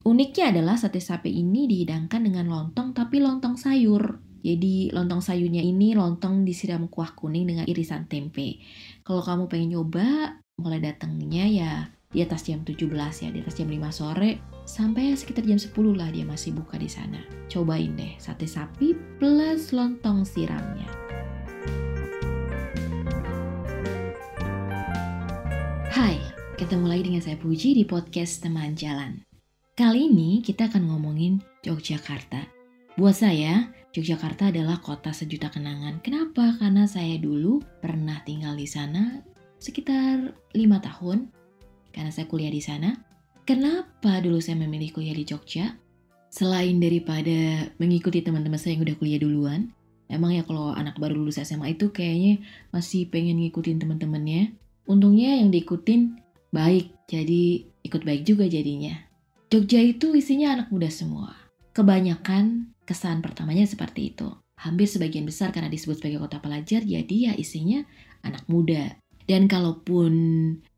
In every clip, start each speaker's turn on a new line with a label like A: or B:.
A: Uniknya adalah sate sapi ini dihidangkan dengan lontong tapi lontong sayur. Jadi lontong sayurnya ini lontong disiram kuah kuning dengan irisan tempe. Kalau kamu pengen nyoba, mulai datangnya ya di atas jam 17 ya, di atas jam 5 sore sampai sekitar jam 10 lah dia masih buka di sana. Cobain deh sate sapi plus lontong siramnya. Hai, ketemu lagi dengan saya Puji di podcast Teman Jalan. Kali ini kita akan ngomongin Yogyakarta. Buat saya, Yogyakarta adalah kota sejuta kenangan. Kenapa? Karena saya dulu pernah tinggal di sana sekitar lima tahun. Karena saya kuliah di sana. Kenapa dulu saya memilih kuliah di Jogja? Selain daripada mengikuti teman-teman saya yang udah kuliah duluan, emang ya kalau anak baru lulus SMA itu kayaknya masih pengen ngikutin teman-temannya. Untungnya yang diikutin baik, jadi ikut baik juga jadinya. Jogja itu isinya anak muda semua. Kebanyakan kesan pertamanya seperti itu. Hampir sebagian besar karena disebut sebagai kota pelajar, jadi ya isinya anak muda. Dan kalaupun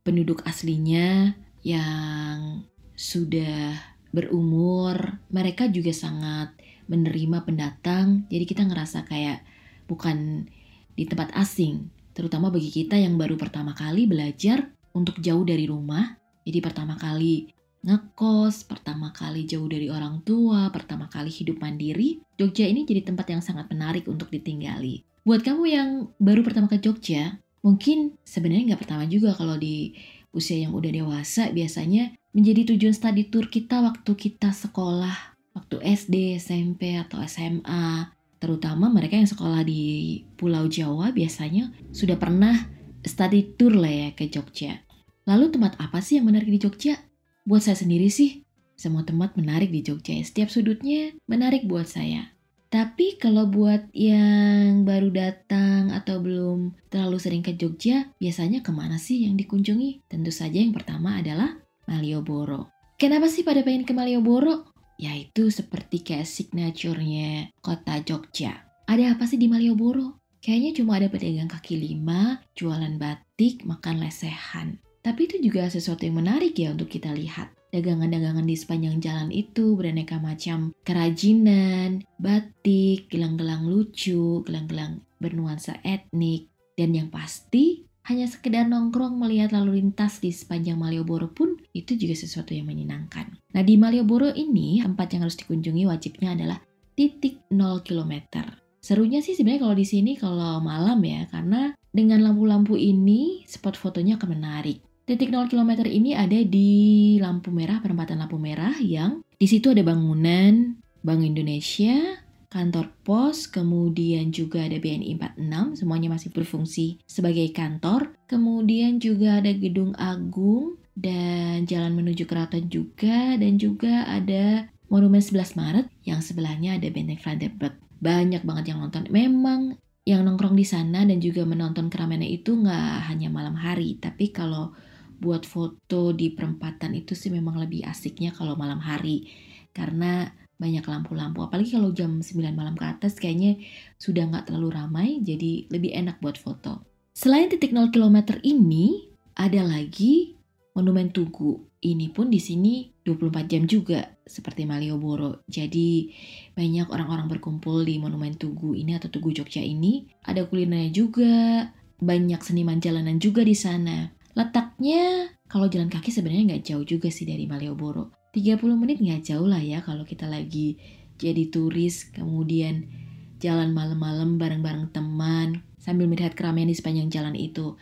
A: penduduk aslinya yang sudah berumur, mereka juga sangat menerima pendatang. Jadi kita ngerasa kayak bukan di tempat asing, terutama bagi kita yang baru pertama kali belajar untuk jauh dari rumah. Jadi pertama kali ngekos, pertama kali jauh dari orang tua, pertama kali hidup mandiri, Jogja ini jadi tempat yang sangat menarik untuk ditinggali. Buat kamu yang baru pertama ke Jogja, mungkin sebenarnya nggak pertama juga kalau di usia yang udah dewasa biasanya menjadi tujuan study tour kita waktu kita sekolah, waktu SD, SMP, atau SMA. Terutama mereka yang sekolah di Pulau Jawa biasanya sudah pernah study tour lah ya ke Jogja. Lalu tempat apa sih yang menarik di Jogja? Buat saya sendiri sih, semua tempat menarik di Jogja. Setiap sudutnya menarik buat saya. Tapi kalau buat yang baru datang atau belum terlalu sering ke Jogja, biasanya ke mana sih yang dikunjungi? Tentu saja yang pertama adalah Malioboro. Kenapa sih pada pengen ke Malioboro? Yaitu seperti kayak signaturenya kota Jogja. Ada apa sih di Malioboro? Kayaknya cuma ada pedagang kaki lima, jualan batik, makan lesehan. Tapi itu juga sesuatu yang menarik ya untuk kita lihat. Dagangan-dagangan di sepanjang jalan itu beraneka macam kerajinan, batik, gelang-gelang lucu, gelang-gelang bernuansa etnik, dan yang pasti hanya sekedar nongkrong melihat lalu lintas di sepanjang Malioboro pun itu juga sesuatu yang menyenangkan. Nah di Malioboro ini tempat yang harus dikunjungi wajibnya adalah titik 0 km. Serunya sih sebenarnya kalau di sini kalau malam ya karena dengan lampu-lampu ini spot fotonya akan menarik. Titik 0 km ini ada di lampu merah, perempatan lampu merah yang di situ ada bangunan Bank Indonesia, kantor pos, kemudian juga ada BNI 46, semuanya masih berfungsi sebagai kantor. Kemudian juga ada gedung agung dan jalan menuju keraton juga dan juga ada Monumen 11 Maret yang sebelahnya ada Benteng Brandenburg. Banyak banget yang nonton. Memang yang nongkrong di sana dan juga menonton keramaian itu nggak hanya malam hari, tapi kalau buat foto di perempatan itu sih memang lebih asiknya kalau malam hari karena banyak lampu-lampu apalagi kalau jam 9 malam ke atas kayaknya sudah nggak terlalu ramai jadi lebih enak buat foto selain titik 0 km ini ada lagi monumen Tugu ini pun di sini 24 jam juga seperti Malioboro. Jadi banyak orang-orang berkumpul di Monumen Tugu ini atau Tugu Jogja ini. Ada kulinernya juga, banyak seniman jalanan juga di sana. Letaknya kalau jalan kaki sebenarnya nggak jauh juga sih dari Malioboro. 30 menit nggak jauh lah ya kalau kita lagi jadi turis kemudian jalan malam-malam bareng-bareng teman sambil melihat keramaian di sepanjang jalan itu.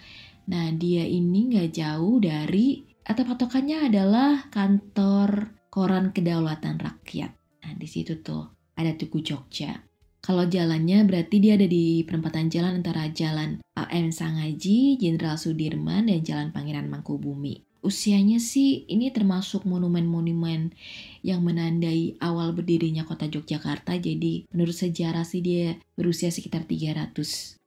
A: Nah dia ini nggak jauh dari atau patokannya adalah kantor koran kedaulatan rakyat. Nah di situ tuh ada Tugu Jogja. Kalau jalannya berarti dia ada di perempatan jalan antara Jalan AM Sangaji, Jenderal Sudirman, dan Jalan Pangeran Mangkubumi. Usianya sih ini termasuk monumen-monumen yang menandai awal berdirinya kota Yogyakarta. Jadi menurut sejarah sih dia berusia sekitar 300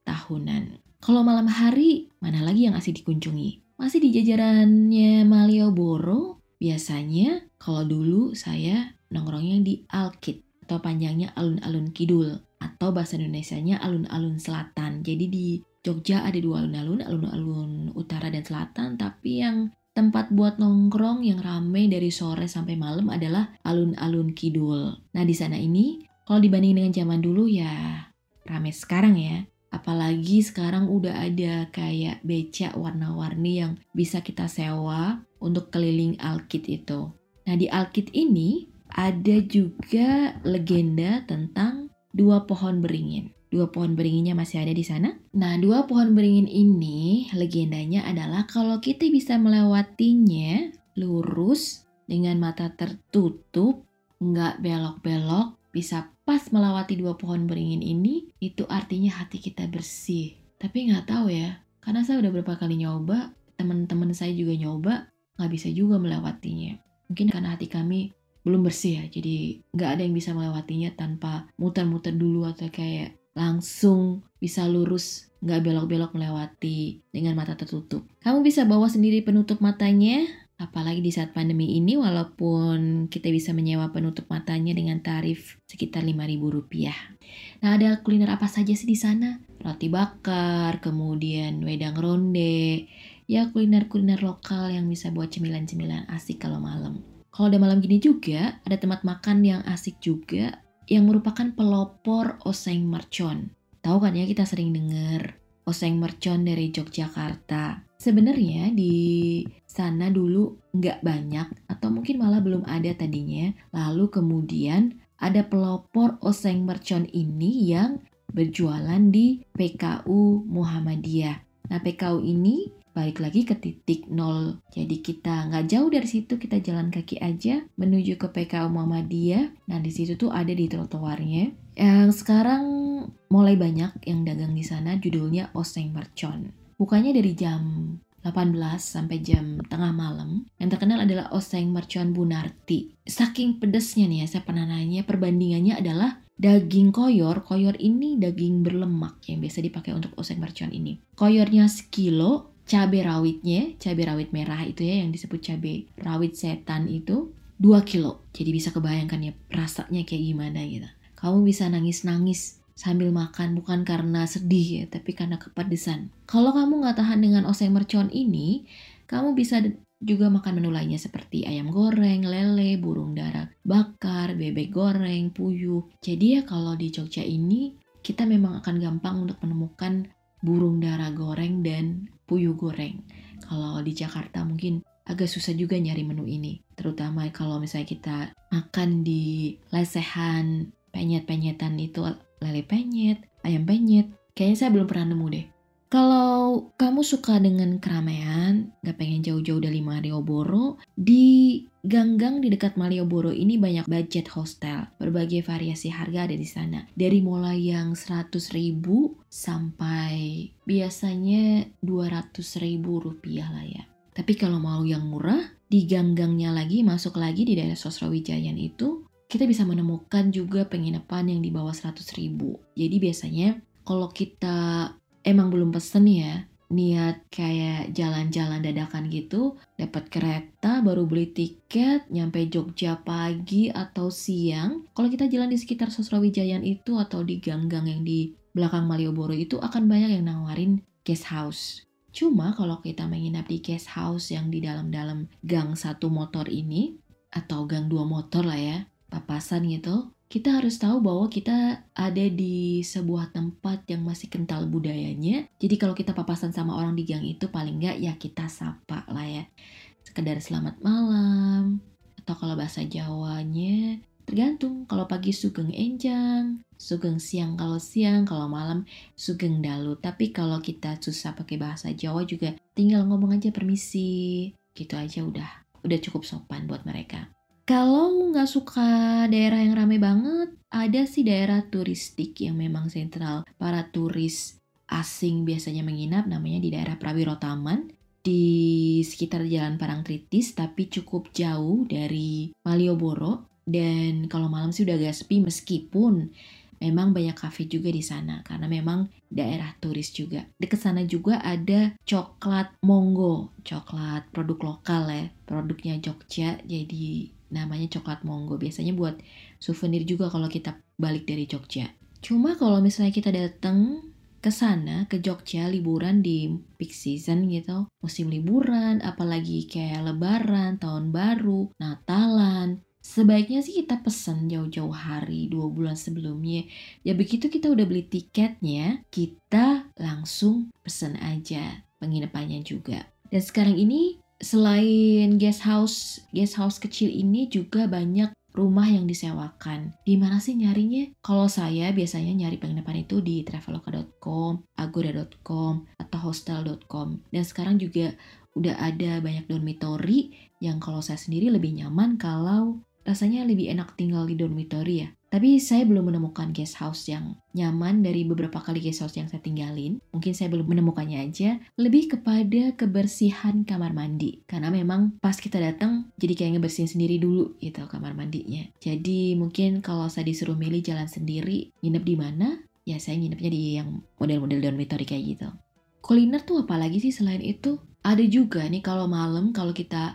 A: tahunan. Kalau malam hari, mana lagi yang asik dikunjungi? Masih di jajarannya Malioboro, biasanya kalau dulu saya nongkrongnya di Alkit atau panjangnya alun-alun kidul atau bahasa Indonesianya alun-alun selatan. Jadi di Jogja ada dua alun-alun, alun-alun utara dan selatan, tapi yang tempat buat nongkrong yang ramai dari sore sampai malam adalah alun-alun kidul. Nah di sana ini kalau dibanding dengan zaman dulu ya ramai sekarang ya. Apalagi sekarang udah ada kayak becak warna-warni yang bisa kita sewa untuk keliling Alkit itu. Nah di Alkit ini ada juga legenda tentang dua pohon beringin. Dua pohon beringinnya masih ada di sana. Nah, dua pohon beringin ini legendanya adalah kalau kita bisa melewatinya lurus dengan mata tertutup, nggak belok-belok, bisa pas melewati dua pohon beringin ini, itu artinya hati kita bersih. Tapi nggak tahu ya, karena saya udah beberapa kali nyoba, teman-teman saya juga nyoba, nggak bisa juga melewatinya. Mungkin karena hati kami belum bersih ya, jadi nggak ada yang bisa melewatinya tanpa muter-muter dulu atau kayak langsung bisa lurus nggak belok-belok melewati dengan mata tertutup. Kamu bisa bawa sendiri penutup matanya, apalagi di saat pandemi ini walaupun kita bisa menyewa penutup matanya dengan tarif sekitar Rp5.000. Nah, ada kuliner apa saja sih di sana? Roti bakar, kemudian wedang ronde, ya kuliner-kuliner lokal yang bisa buat cemilan-cemilan asik kalau malam. Kalau udah malam gini juga, ada tempat makan yang asik juga yang merupakan pelopor oseng mercon. Tahu kan ya kita sering dengar oseng mercon dari Yogyakarta. Sebenarnya di sana dulu nggak banyak atau mungkin malah belum ada tadinya. Lalu kemudian ada pelopor oseng mercon ini yang berjualan di PKU Muhammadiyah. Nah PKU ini balik lagi ke titik nol. Jadi kita nggak jauh dari situ, kita jalan kaki aja menuju ke PKU Muhammadiyah. Nah di situ tuh ada di trotoarnya. Yang sekarang mulai banyak yang dagang di sana judulnya Oseng Mercon. Bukanya dari jam 18 sampai jam tengah malam. Yang terkenal adalah Oseng Mercon Bunarti. Saking pedesnya nih ya, saya pernah nanya perbandingannya adalah daging koyor. Koyor ini daging berlemak yang biasa dipakai untuk oseng mercon ini. Koyornya sekilo, cabai rawitnya, cabai rawit merah itu ya yang disebut cabai rawit setan itu 2 kilo. Jadi bisa kebayangkan ya rasanya kayak gimana gitu. Kamu bisa nangis-nangis sambil makan bukan karena sedih ya, tapi karena kepedesan. Kalau kamu nggak tahan dengan oseng mercon ini, kamu bisa juga makan menu lainnya seperti ayam goreng, lele, burung dara bakar, bebek goreng, puyuh. Jadi ya kalau di Jogja ini kita memang akan gampang untuk menemukan burung dara goreng dan puyuh goreng. Kalau di Jakarta mungkin agak susah juga nyari menu ini. Terutama kalau misalnya kita makan di lesehan penyet-penyetan itu lele penyet, ayam penyet. Kayaknya saya belum pernah nemu deh. Kalau kamu suka dengan keramaian, gak pengen jauh-jauh dari Malioboro, di ganggang di dekat Malioboro ini banyak budget hostel. Berbagai variasi harga ada di sana. Dari mulai yang 100 ribu sampai biasanya 200 ribu rupiah lah ya. Tapi kalau mau yang murah, di ganggangnya lagi, masuk lagi di daerah Sosrawijayan itu, kita bisa menemukan juga penginapan yang di bawah 100 ribu. Jadi biasanya kalau kita emang belum pesen ya niat kayak jalan-jalan dadakan gitu, dapat kereta, baru beli tiket, nyampe Jogja pagi atau siang. Kalau kita jalan di sekitar Sosrawijayan itu atau di gang-gang yang di belakang Malioboro itu akan banyak yang nawarin guest house. Cuma kalau kita menginap di guest house yang di dalam-dalam gang satu motor ini, atau gang dua motor lah ya, papasan gitu, kita harus tahu bahwa kita ada di sebuah tempat yang masih kental budayanya. Jadi kalau kita papasan sama orang di gang itu paling nggak ya kita sapa lah ya. Sekedar selamat malam. Atau kalau bahasa Jawanya tergantung. Kalau pagi sugeng enjang, sugeng siang kalau siang, kalau malam sugeng dalu. Tapi kalau kita susah pakai bahasa Jawa juga tinggal ngomong aja permisi. Gitu aja udah. Udah cukup sopan buat mereka. Kalau nggak suka daerah yang ramai banget, ada sih daerah turistik yang memang sentral. Para turis asing biasanya menginap namanya di daerah Prawiro Taman di sekitar Jalan Parangtritis tapi cukup jauh dari Malioboro dan kalau malam sih udah agak sepi meskipun memang banyak kafe juga di sana karena memang daerah turis juga. Dekat sana juga ada coklat Monggo, coklat produk lokal ya, produknya Jogja. Jadi namanya coklat monggo. Biasanya buat souvenir juga kalau kita balik dari Jogja. Cuma kalau misalnya kita datang ke sana ke Jogja liburan di peak season gitu musim liburan apalagi kayak lebaran tahun baru natalan sebaiknya sih kita pesan jauh-jauh hari dua bulan sebelumnya ya begitu kita udah beli tiketnya kita langsung pesen aja penginapannya juga dan sekarang ini selain guest house guest house kecil ini juga banyak rumah yang disewakan. Di mana sih nyarinya? Kalau saya biasanya nyari penginapan itu di traveloka.com, agoda.com, atau hostel.com. Dan sekarang juga udah ada banyak dormitory yang kalau saya sendiri lebih nyaman kalau rasanya lebih enak tinggal di dormitory ya. Tapi saya belum menemukan guest house yang nyaman dari beberapa kali guest house yang saya tinggalin. Mungkin saya belum menemukannya aja. Lebih kepada kebersihan kamar mandi. Karena memang pas kita datang jadi kayak ngebersihin sendiri dulu gitu kamar mandinya. Jadi mungkin kalau saya disuruh milih jalan sendiri, nginep di mana? Ya saya nginepnya di yang model-model dormitory kayak gitu. Kuliner tuh apalagi sih selain itu? Ada juga nih kalau malam kalau kita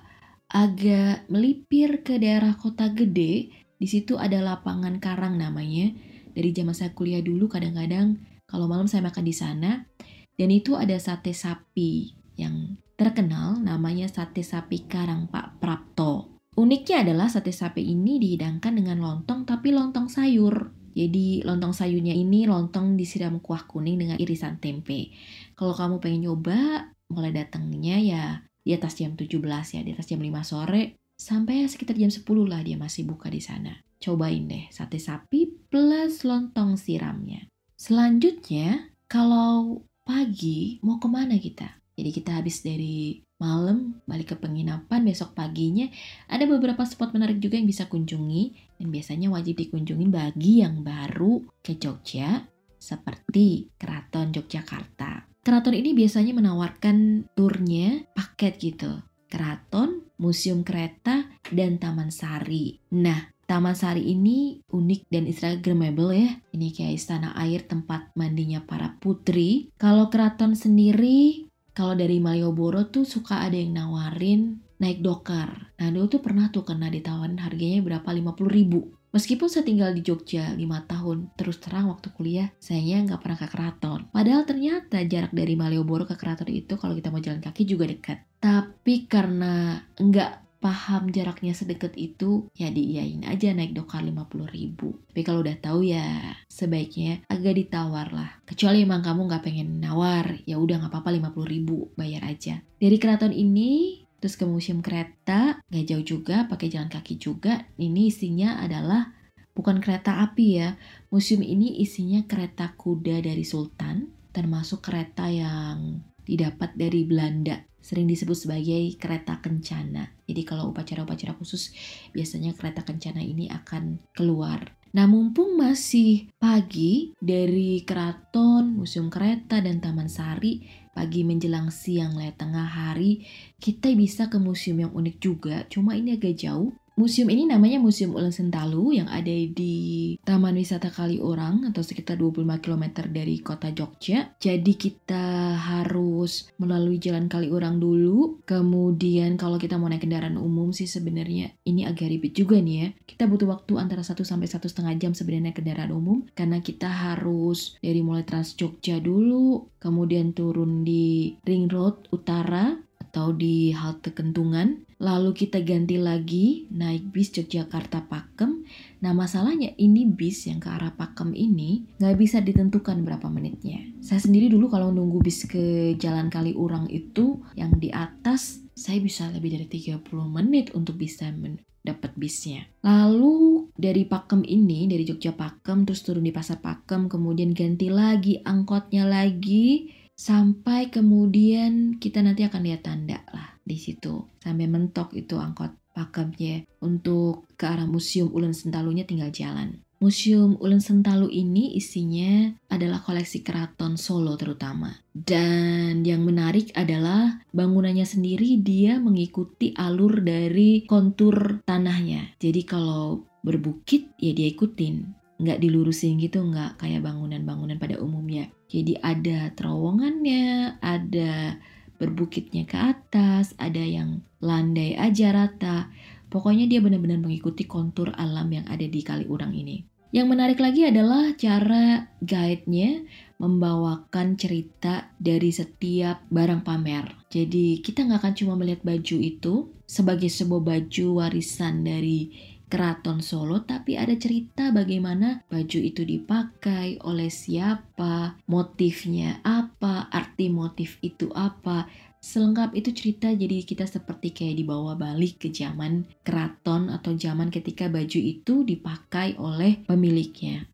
A: agak melipir ke daerah kota gede, di situ ada lapangan karang namanya. Dari zaman saya kuliah dulu kadang-kadang kalau malam saya makan di sana. Dan itu ada sate sapi yang terkenal namanya sate sapi karang Pak Prapto. Uniknya adalah sate sapi ini dihidangkan dengan lontong tapi lontong sayur. Jadi lontong sayurnya ini lontong disiram kuah kuning dengan irisan tempe. Kalau kamu pengen nyoba, mulai datangnya ya di atas jam 17 ya, di atas jam 5 sore Sampai sekitar jam 10 lah dia masih buka di sana. Cobain deh sate sapi plus lontong siramnya. Selanjutnya, kalau pagi mau ke mana kita? Jadi kita habis dari malam balik ke penginapan besok paginya ada beberapa spot menarik juga yang bisa kunjungi dan biasanya wajib dikunjungi bagi yang baru ke Jogja seperti Keraton Yogyakarta. Keraton ini biasanya menawarkan turnya paket gitu. Keraton Museum Kereta, dan Taman Sari. Nah, Taman Sari ini unik dan instagramable ya. Ini kayak istana air tempat mandinya para putri. Kalau keraton sendiri, kalau dari Malioboro tuh suka ada yang nawarin naik dokar. Nah dulu tuh pernah tuh kena ditawarin harganya berapa 50 ribu. Meskipun saya tinggal di Jogja 5 tahun, terus terang waktu kuliah, saya nggak pernah ke keraton. Padahal ternyata jarak dari Malioboro ke keraton itu kalau kita mau jalan kaki juga dekat. Tapi karena nggak paham jaraknya sedekat itu, ya diiyain aja naik dokar 50 ribu. Tapi kalau udah tahu ya sebaiknya agak ditawar lah. Kecuali emang kamu nggak pengen nawar, ya udah nggak apa-apa 50 ribu, bayar aja. Dari keraton ini Terus ke museum kereta, gak jauh juga, pakai jalan kaki juga. Ini isinya adalah bukan kereta api ya. Museum ini isinya kereta kuda dari Sultan, termasuk kereta yang didapat dari Belanda. Sering disebut sebagai kereta kencana. Jadi kalau upacara-upacara khusus, biasanya kereta kencana ini akan keluar. Nah, mumpung masih pagi dari keraton, museum kereta, dan Taman Sari, pagi menjelang siang lewat tengah hari, kita bisa ke museum yang unik juga, cuma ini agak jauh. Museum ini namanya Museum Ulen Sentalu yang ada di Taman Wisata Kaliurang atau sekitar 25 km dari kota Jogja. Jadi kita harus melalui jalan Kaliurang dulu. Kemudian kalau kita mau naik kendaraan umum sih sebenarnya ini agak ribet juga nih ya. Kita butuh waktu antara 1 sampai satu setengah jam sebenarnya naik kendaraan umum karena kita harus dari mulai Trans Jogja dulu, kemudian turun di Ring Road Utara atau di halte Kentungan Lalu kita ganti lagi naik bis Yogyakarta Pakem. Nah masalahnya ini bis yang ke arah Pakem ini nggak bisa ditentukan berapa menitnya. Saya sendiri dulu kalau nunggu bis ke Jalan Kaliurang itu yang di atas saya bisa lebih dari 30 menit untuk bisa dapat bisnya. Lalu dari Pakem ini, dari Jogja Pakem, terus turun di Pasar Pakem, kemudian ganti lagi angkotnya lagi, sampai kemudian kita nanti akan lihat tanda lah di situ sampai mentok itu angkot pakemnya untuk ke arah museum Ulen Sentalunya tinggal jalan. Museum Ulen Sentalu ini isinya adalah koleksi keraton Solo terutama. Dan yang menarik adalah bangunannya sendiri dia mengikuti alur dari kontur tanahnya. Jadi kalau berbukit ya dia ikutin. Nggak dilurusin gitu, nggak kayak bangunan-bangunan pada umumnya. Jadi ada terowongannya, ada berbukitnya ke atas, ada yang landai aja rata. Pokoknya dia benar-benar mengikuti kontur alam yang ada di Kaliurang ini. Yang menarik lagi adalah cara guide-nya membawakan cerita dari setiap barang pamer. Jadi kita nggak akan cuma melihat baju itu sebagai sebuah baju warisan dari keraton Solo, tapi ada cerita bagaimana baju itu dipakai oleh siapa, motifnya apa, arti motif itu apa, Selengkap itu cerita jadi kita seperti kayak dibawa balik ke zaman keraton atau zaman ketika baju itu dipakai oleh pemiliknya.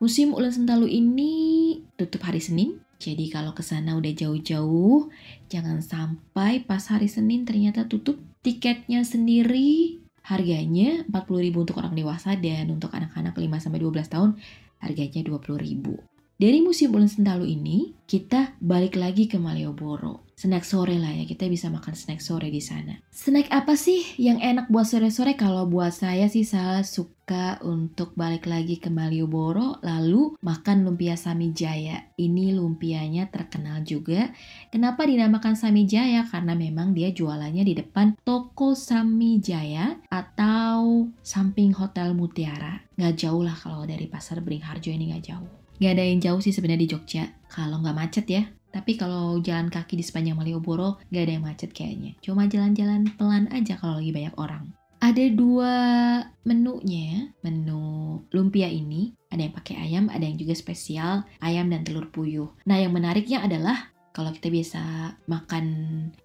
A: Musim Ulen Sentalu ini tutup hari Senin, jadi kalau ke sana udah jauh-jauh, jangan sampai pas hari Senin ternyata tutup. Tiketnya sendiri harganya 40.000 untuk orang dewasa dan untuk anak-anak 5 sampai 12 tahun harganya 20.000. Dari musim bulan sentalu ini, kita balik lagi ke Malioboro. Snack sore lah ya, kita bisa makan snack sore di sana. Snack apa sih yang enak buat sore-sore? Kalau buat saya sih saya suka untuk balik lagi ke Malioboro, lalu makan lumpia Samijaya. Ini lumpianya terkenal juga. Kenapa dinamakan Samijaya? Karena memang dia jualannya di depan toko Samijaya atau samping Hotel Mutiara. Nggak jauh lah kalau dari Pasar Beringharjo ini nggak jauh. Gak ada yang jauh sih sebenarnya di Jogja, kalau nggak macet ya. Tapi kalau jalan kaki di sepanjang Malioboro, gak ada yang macet kayaknya. Cuma jalan-jalan pelan aja kalau lagi banyak orang. Ada dua menunya, menu lumpia ini. Ada yang pakai ayam, ada yang juga spesial, ayam dan telur puyuh. Nah yang menariknya adalah kalau kita biasa makan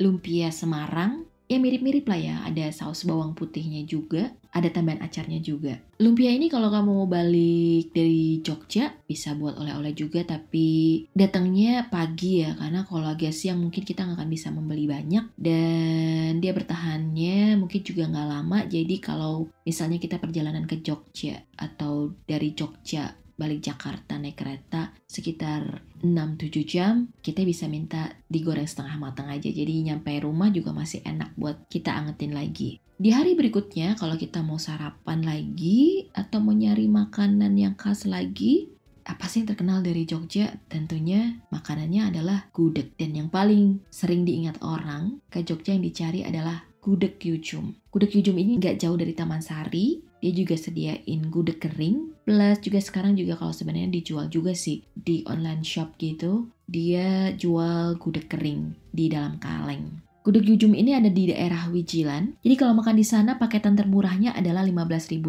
A: lumpia Semarang, ya mirip-mirip lah ya. Ada saus bawang putihnya juga, ada tambahan acarnya juga. Lumpia ini kalau kamu mau balik dari Jogja bisa buat oleh-oleh juga tapi datangnya pagi ya karena kalau agak siang mungkin kita nggak akan bisa membeli banyak dan dia bertahannya mungkin juga nggak lama jadi kalau misalnya kita perjalanan ke Jogja atau dari Jogja balik Jakarta naik kereta sekitar 6-7 jam, kita bisa minta digoreng setengah matang aja. Jadi nyampe rumah juga masih enak buat kita angetin lagi. Di hari berikutnya, kalau kita mau sarapan lagi atau mau nyari makanan yang khas lagi, apa sih yang terkenal dari Jogja? Tentunya makanannya adalah gudeg. Dan yang paling sering diingat orang ke Jogja yang dicari adalah gudeg Yujum. Gudeg Yujum ini nggak jauh dari Taman Sari, dia juga sediain gudeg kering juga sekarang juga kalau sebenarnya dijual juga sih di online shop gitu dia jual gudeg kering di dalam kaleng Gudeg Yujum ini ada di daerah Wijilan. Jadi kalau makan di sana paketan termurahnya adalah Rp15.000.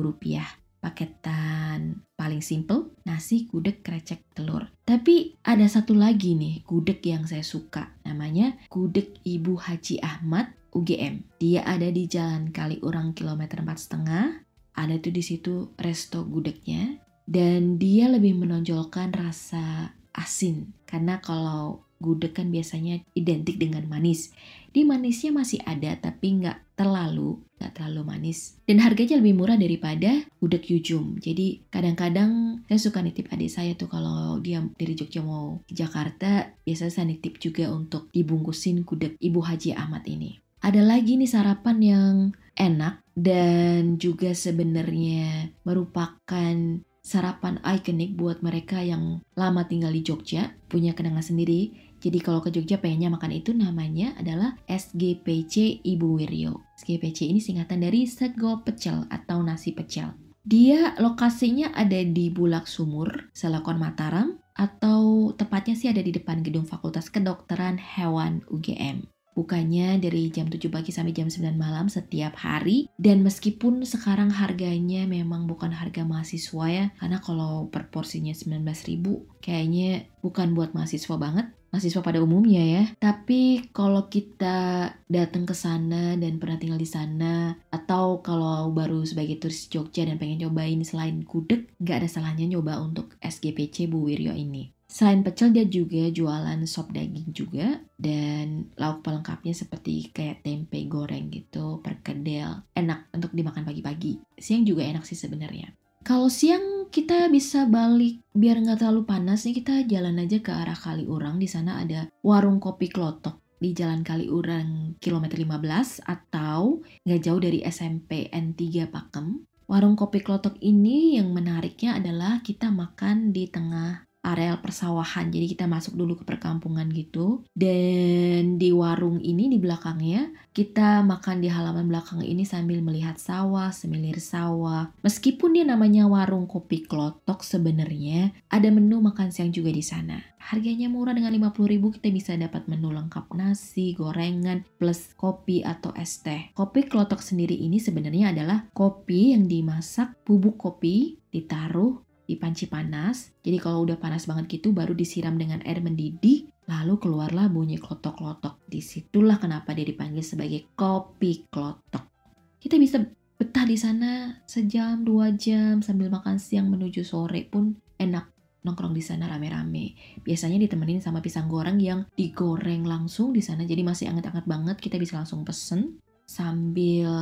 A: Paketan paling simple, nasi, gudeg, krecek, telur. Tapi ada satu lagi nih, gudeg yang saya suka. Namanya gudeg Ibu Haji Ahmad UGM. Dia ada di Jalan Kaliurang kilometer 4,5 ada tuh di situ resto gudegnya dan dia lebih menonjolkan rasa asin karena kalau gudeg kan biasanya identik dengan manis. Di manisnya masih ada tapi nggak terlalu nggak terlalu manis dan harganya lebih murah daripada gudeg Yujum. Jadi kadang-kadang saya suka nitip adik saya tuh kalau dia dari Jogja mau ke Jakarta biasanya saya nitip juga untuk dibungkusin gudeg Ibu Haji Ahmad ini. Ada lagi nih sarapan yang enak dan juga sebenarnya merupakan sarapan ikonik buat mereka yang lama tinggal di Jogja, punya kenangan sendiri. Jadi kalau ke Jogja pengennya makan itu namanya adalah SGPC Ibu Wiryo. SGPC ini singkatan dari sego pecel atau nasi pecel. Dia lokasinya ada di Bulak Sumur, Selakon Mataram, atau tepatnya sih ada di depan gedung Fakultas Kedokteran Hewan UGM. Bukanya dari jam 7 pagi sampai jam 9 malam setiap hari. Dan meskipun sekarang harganya memang bukan harga mahasiswa ya. Karena kalau per porsinya 19.000 kayaknya bukan buat mahasiswa banget mahasiswa pada umumnya ya. Tapi kalau kita datang ke sana dan pernah tinggal di sana, atau kalau baru sebagai turis Jogja dan pengen cobain selain gudeg, nggak ada salahnya nyoba untuk SGPC Bu Wiryo ini. Selain pecel dia juga jualan sop daging juga dan lauk pelengkapnya seperti kayak tempe goreng gitu, perkedel. Enak untuk dimakan pagi-pagi. Siang juga enak sih sebenarnya. Kalau siang kita bisa balik biar nggak terlalu panas nih kita jalan aja ke arah Kaliurang. Di sana ada warung kopi klotok di Jalan Kaliurang kilometer 15 atau nggak jauh dari SMP N3 Pakem. Warung kopi klotok ini yang menariknya adalah kita makan di tengah areal persawahan. Jadi kita masuk dulu ke perkampungan gitu. Dan di warung ini di belakangnya kita makan di halaman belakang ini sambil melihat sawah, semilir sawah. Meskipun dia namanya warung kopi klotok sebenarnya ada menu makan siang juga di sana. Harganya murah dengan 50 ribu kita bisa dapat menu lengkap nasi, gorengan, plus kopi atau es teh. Kopi klotok sendiri ini sebenarnya adalah kopi yang dimasak bubuk kopi ditaruh di panci panas. Jadi kalau udah panas banget gitu baru disiram dengan air mendidih, lalu keluarlah bunyi klotok-klotok. Di situlah kenapa dia dipanggil sebagai kopi klotok. Kita bisa betah di sana sejam dua jam sambil makan siang menuju sore pun enak nongkrong di sana rame-rame. Biasanya ditemenin sama pisang goreng yang digoreng langsung di sana. Jadi masih anget-anget banget. Kita bisa langsung pesen sambil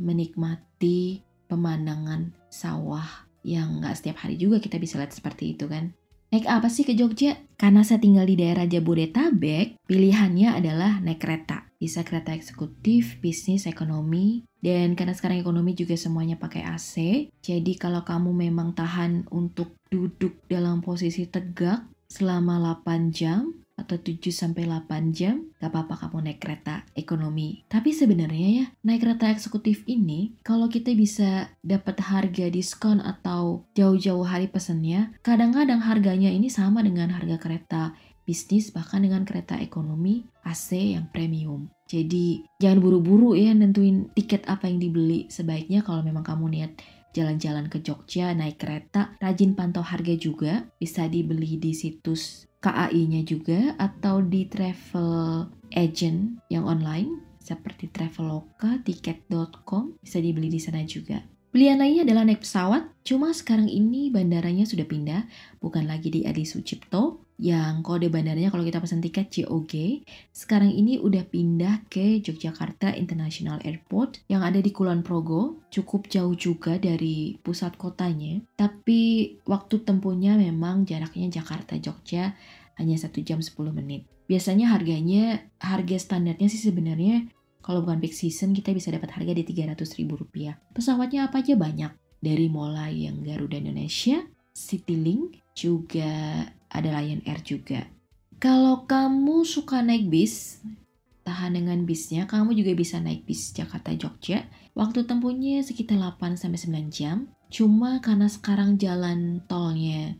A: menikmati pemandangan sawah yang nggak setiap hari juga kita bisa lihat seperti itu kan. Naik apa sih ke Jogja? Karena saya tinggal di daerah Jabodetabek, pilihannya adalah naik kereta. Bisa kereta eksekutif, bisnis, ekonomi, dan karena sekarang ekonomi juga semuanya pakai AC, jadi kalau kamu memang tahan untuk duduk dalam posisi tegak selama 8 jam, atau 7 sampai 8 jam, gak apa-apa kamu naik kereta ekonomi. Tapi sebenarnya ya, naik kereta eksekutif ini kalau kita bisa dapat harga diskon atau jauh-jauh hari pesennya, kadang-kadang harganya ini sama dengan harga kereta bisnis bahkan dengan kereta ekonomi AC yang premium. Jadi jangan buru-buru ya nentuin tiket apa yang dibeli. Sebaiknya kalau memang kamu niat jalan-jalan ke Jogja naik kereta, rajin pantau harga juga. Bisa dibeli di situs KAI-nya juga atau di travel agent yang online seperti Traveloka, tiket.com bisa dibeli di sana juga. Pilihan lainnya adalah naik pesawat, cuma sekarang ini bandaranya sudah pindah, bukan lagi di Adi Sucipto, yang kode bandaranya kalau kita pesan tiket COG, sekarang ini udah pindah ke Yogyakarta International Airport yang ada di Kulon Progo, cukup jauh juga dari pusat kotanya, tapi waktu tempuhnya memang jaraknya Jakarta-Jogja hanya 1 jam 10 menit. Biasanya harganya, harga standarnya sih sebenarnya kalau bukan peak season kita bisa dapat harga di 300 ribu rupiah. Pesawatnya apa aja banyak. Dari mulai yang Garuda Indonesia, Citylink, juga ada Lion Air juga. Kalau kamu suka naik bis, tahan dengan bisnya, kamu juga bisa naik bis Jakarta-Jogja. Waktu tempuhnya sekitar 8-9 jam. Cuma karena sekarang jalan tolnya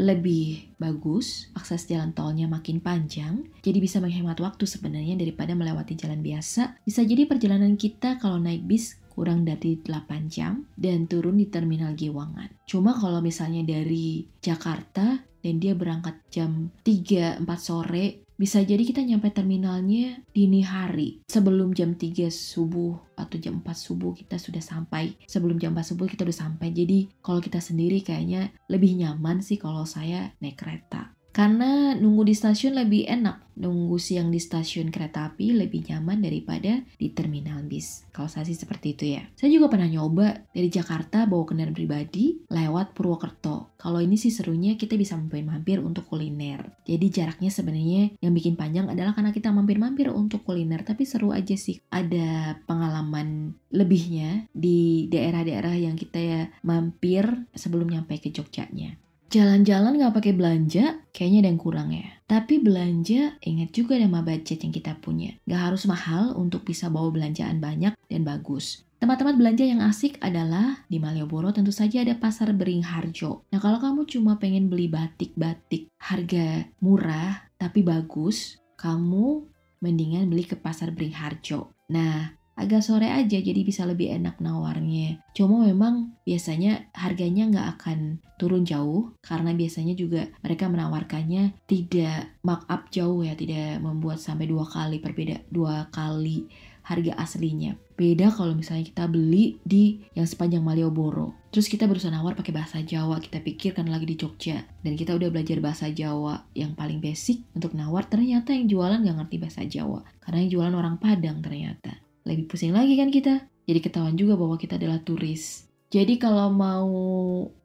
A: lebih bagus, akses jalan tolnya makin panjang, jadi bisa menghemat waktu sebenarnya daripada melewati jalan biasa. Bisa jadi perjalanan kita kalau naik bis kurang dari 8 jam dan turun di terminal Giwangan. Cuma kalau misalnya dari Jakarta dan dia berangkat jam 3-4 sore bisa jadi kita nyampe terminalnya dini hari. Sebelum jam 3 subuh atau jam 4 subuh kita sudah sampai. Sebelum jam 4 subuh kita udah sampai. Jadi kalau kita sendiri kayaknya lebih nyaman sih kalau saya naik kereta. Karena nunggu di stasiun lebih enak. Nunggu siang di stasiun kereta api lebih nyaman daripada di terminal bis. Kalau saya sih seperti itu ya. Saya juga pernah nyoba dari Jakarta bawa kendaraan pribadi lewat Purwokerto. Kalau ini sih serunya kita bisa mampir-mampir untuk kuliner. Jadi jaraknya sebenarnya yang bikin panjang adalah karena kita mampir-mampir untuk kuliner. Tapi seru aja sih. Ada pengalaman lebihnya di daerah-daerah yang kita ya mampir sebelum nyampe ke Jogjanya. Jalan-jalan nggak pakai belanja, kayaknya ada yang kurang ya. Tapi belanja, ingat juga sama budget yang kita punya. Nggak harus mahal untuk bisa bawa belanjaan banyak dan bagus. Tempat-tempat belanja yang asik adalah di Malioboro tentu saja ada pasar Beringharjo. Nah kalau kamu cuma pengen beli batik-batik harga murah tapi bagus, kamu mendingan beli ke pasar Beringharjo. Nah agak sore aja jadi bisa lebih enak nawarnya. Cuma memang biasanya harganya nggak akan turun jauh karena biasanya juga mereka menawarkannya tidak markup jauh ya, tidak membuat sampai dua kali berbeda dua kali harga aslinya. Beda kalau misalnya kita beli di yang sepanjang Malioboro. Terus kita berusaha nawar pakai bahasa Jawa, kita pikir kan lagi di Jogja. Dan kita udah belajar bahasa Jawa yang paling basic untuk nawar, ternyata yang jualan nggak ngerti bahasa Jawa. Karena yang jualan orang Padang ternyata lebih pusing lagi kan kita. Jadi ketahuan juga bahwa kita adalah turis. Jadi kalau mau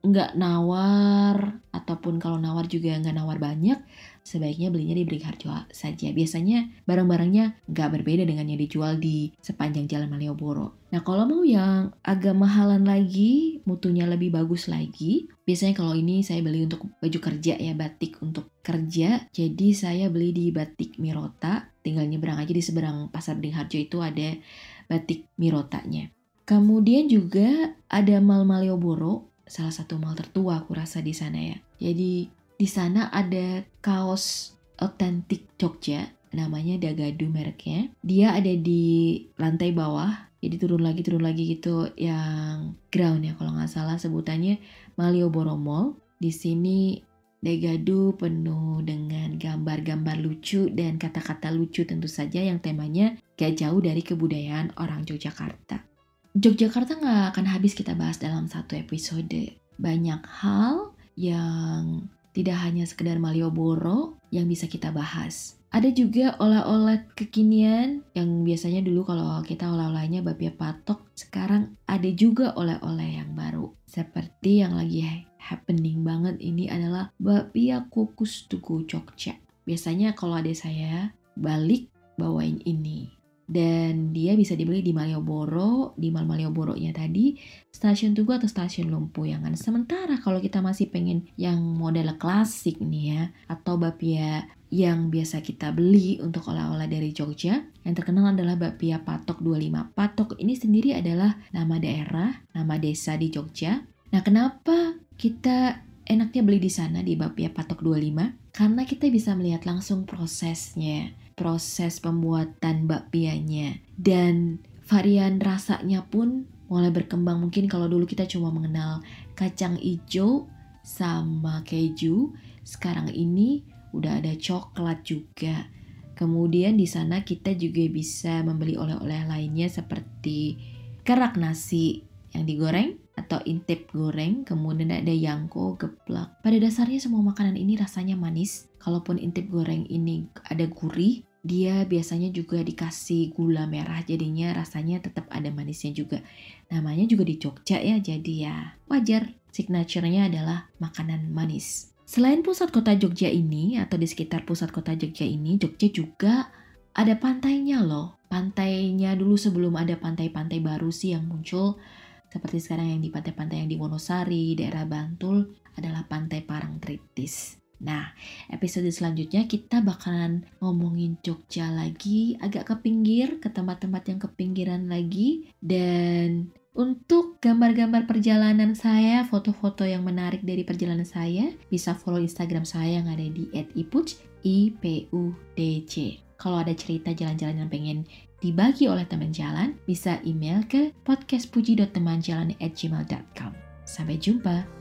A: nggak nawar ataupun kalau nawar juga nggak nawar banyak, sebaiknya belinya di Beringharjo saja. Biasanya barang-barangnya nggak berbeda dengan yang dijual di sepanjang jalan Malioboro. Nah kalau mau yang agak mahalan lagi, mutunya lebih bagus lagi, biasanya kalau ini saya beli untuk baju kerja ya, batik untuk kerja. Jadi saya beli di Batik Mirota, tinggal nyebrang aja di seberang Pasar Beringharjo itu ada Batik Mirotanya. Kemudian juga ada Mal Malioboro, salah satu mal tertua aku rasa di sana ya. Jadi di sana ada kaos otentik Jogja, namanya Dagadu mereknya. Dia ada di lantai bawah, jadi turun lagi turun lagi gitu yang ground ya kalau nggak salah sebutannya Malioboro Mall. Di sini Dagadu penuh dengan gambar-gambar lucu dan kata-kata lucu tentu saja yang temanya gak jauh dari kebudayaan orang Yogyakarta. Yogyakarta nggak akan habis kita bahas dalam satu episode. Banyak hal yang tidak hanya sekedar Malioboro yang bisa kita bahas. Ada juga oleh-oleh kekinian yang biasanya dulu kalau kita oleh-olehnya bapia patok, sekarang ada juga oleh-oleh yang baru. Seperti yang lagi happening banget ini adalah bapia kukus tugu Jogja. Biasanya kalau ada saya balik bawain ini dan dia bisa dibeli di Malioboro, di Mal Malioboro-nya tadi, stasiun Tugu atau stasiun Lumpuyangan. Sementara kalau kita masih pengen yang model klasik nih ya, atau bapia yang biasa kita beli untuk oleh-oleh dari Jogja, yang terkenal adalah bapia Patok 25. Patok ini sendiri adalah nama daerah, nama desa di Jogja. Nah, kenapa kita enaknya beli di sana di bapia Patok 25? Karena kita bisa melihat langsung prosesnya proses pembuatan bakpianya dan varian rasanya pun mulai berkembang mungkin kalau dulu kita cuma mengenal kacang hijau sama keju sekarang ini udah ada coklat juga kemudian di sana kita juga bisa membeli oleh-oleh lainnya seperti kerak nasi yang digoreng atau intip goreng, kemudian ada yangko, geplak. Pada dasarnya semua makanan ini rasanya manis. Kalaupun intip goreng ini ada gurih, dia biasanya juga dikasih gula merah jadinya rasanya tetap ada manisnya juga. Namanya juga di Jogja ya, jadi ya wajar. Signaturenya adalah makanan manis. Selain pusat kota Jogja ini atau di sekitar pusat kota Jogja ini, Jogja juga ada pantainya loh. Pantainya dulu sebelum ada pantai-pantai baru sih yang muncul seperti sekarang yang di pantai-pantai yang di Wonosari, daerah Bantul adalah Pantai Parangtritis. Nah, episode selanjutnya kita bakalan ngomongin Jogja lagi, agak ke pinggir, ke tempat-tempat yang ke pinggiran lagi. Dan untuk gambar-gambar perjalanan saya, foto-foto yang menarik dari perjalanan saya, bisa follow Instagram saya yang ada di @ipuc, i p u d c. Kalau ada cerita jalan-jalan yang pengen dibagi oleh teman jalan, bisa email ke podcastpuji.temanjalan@gmail.com. Sampai jumpa.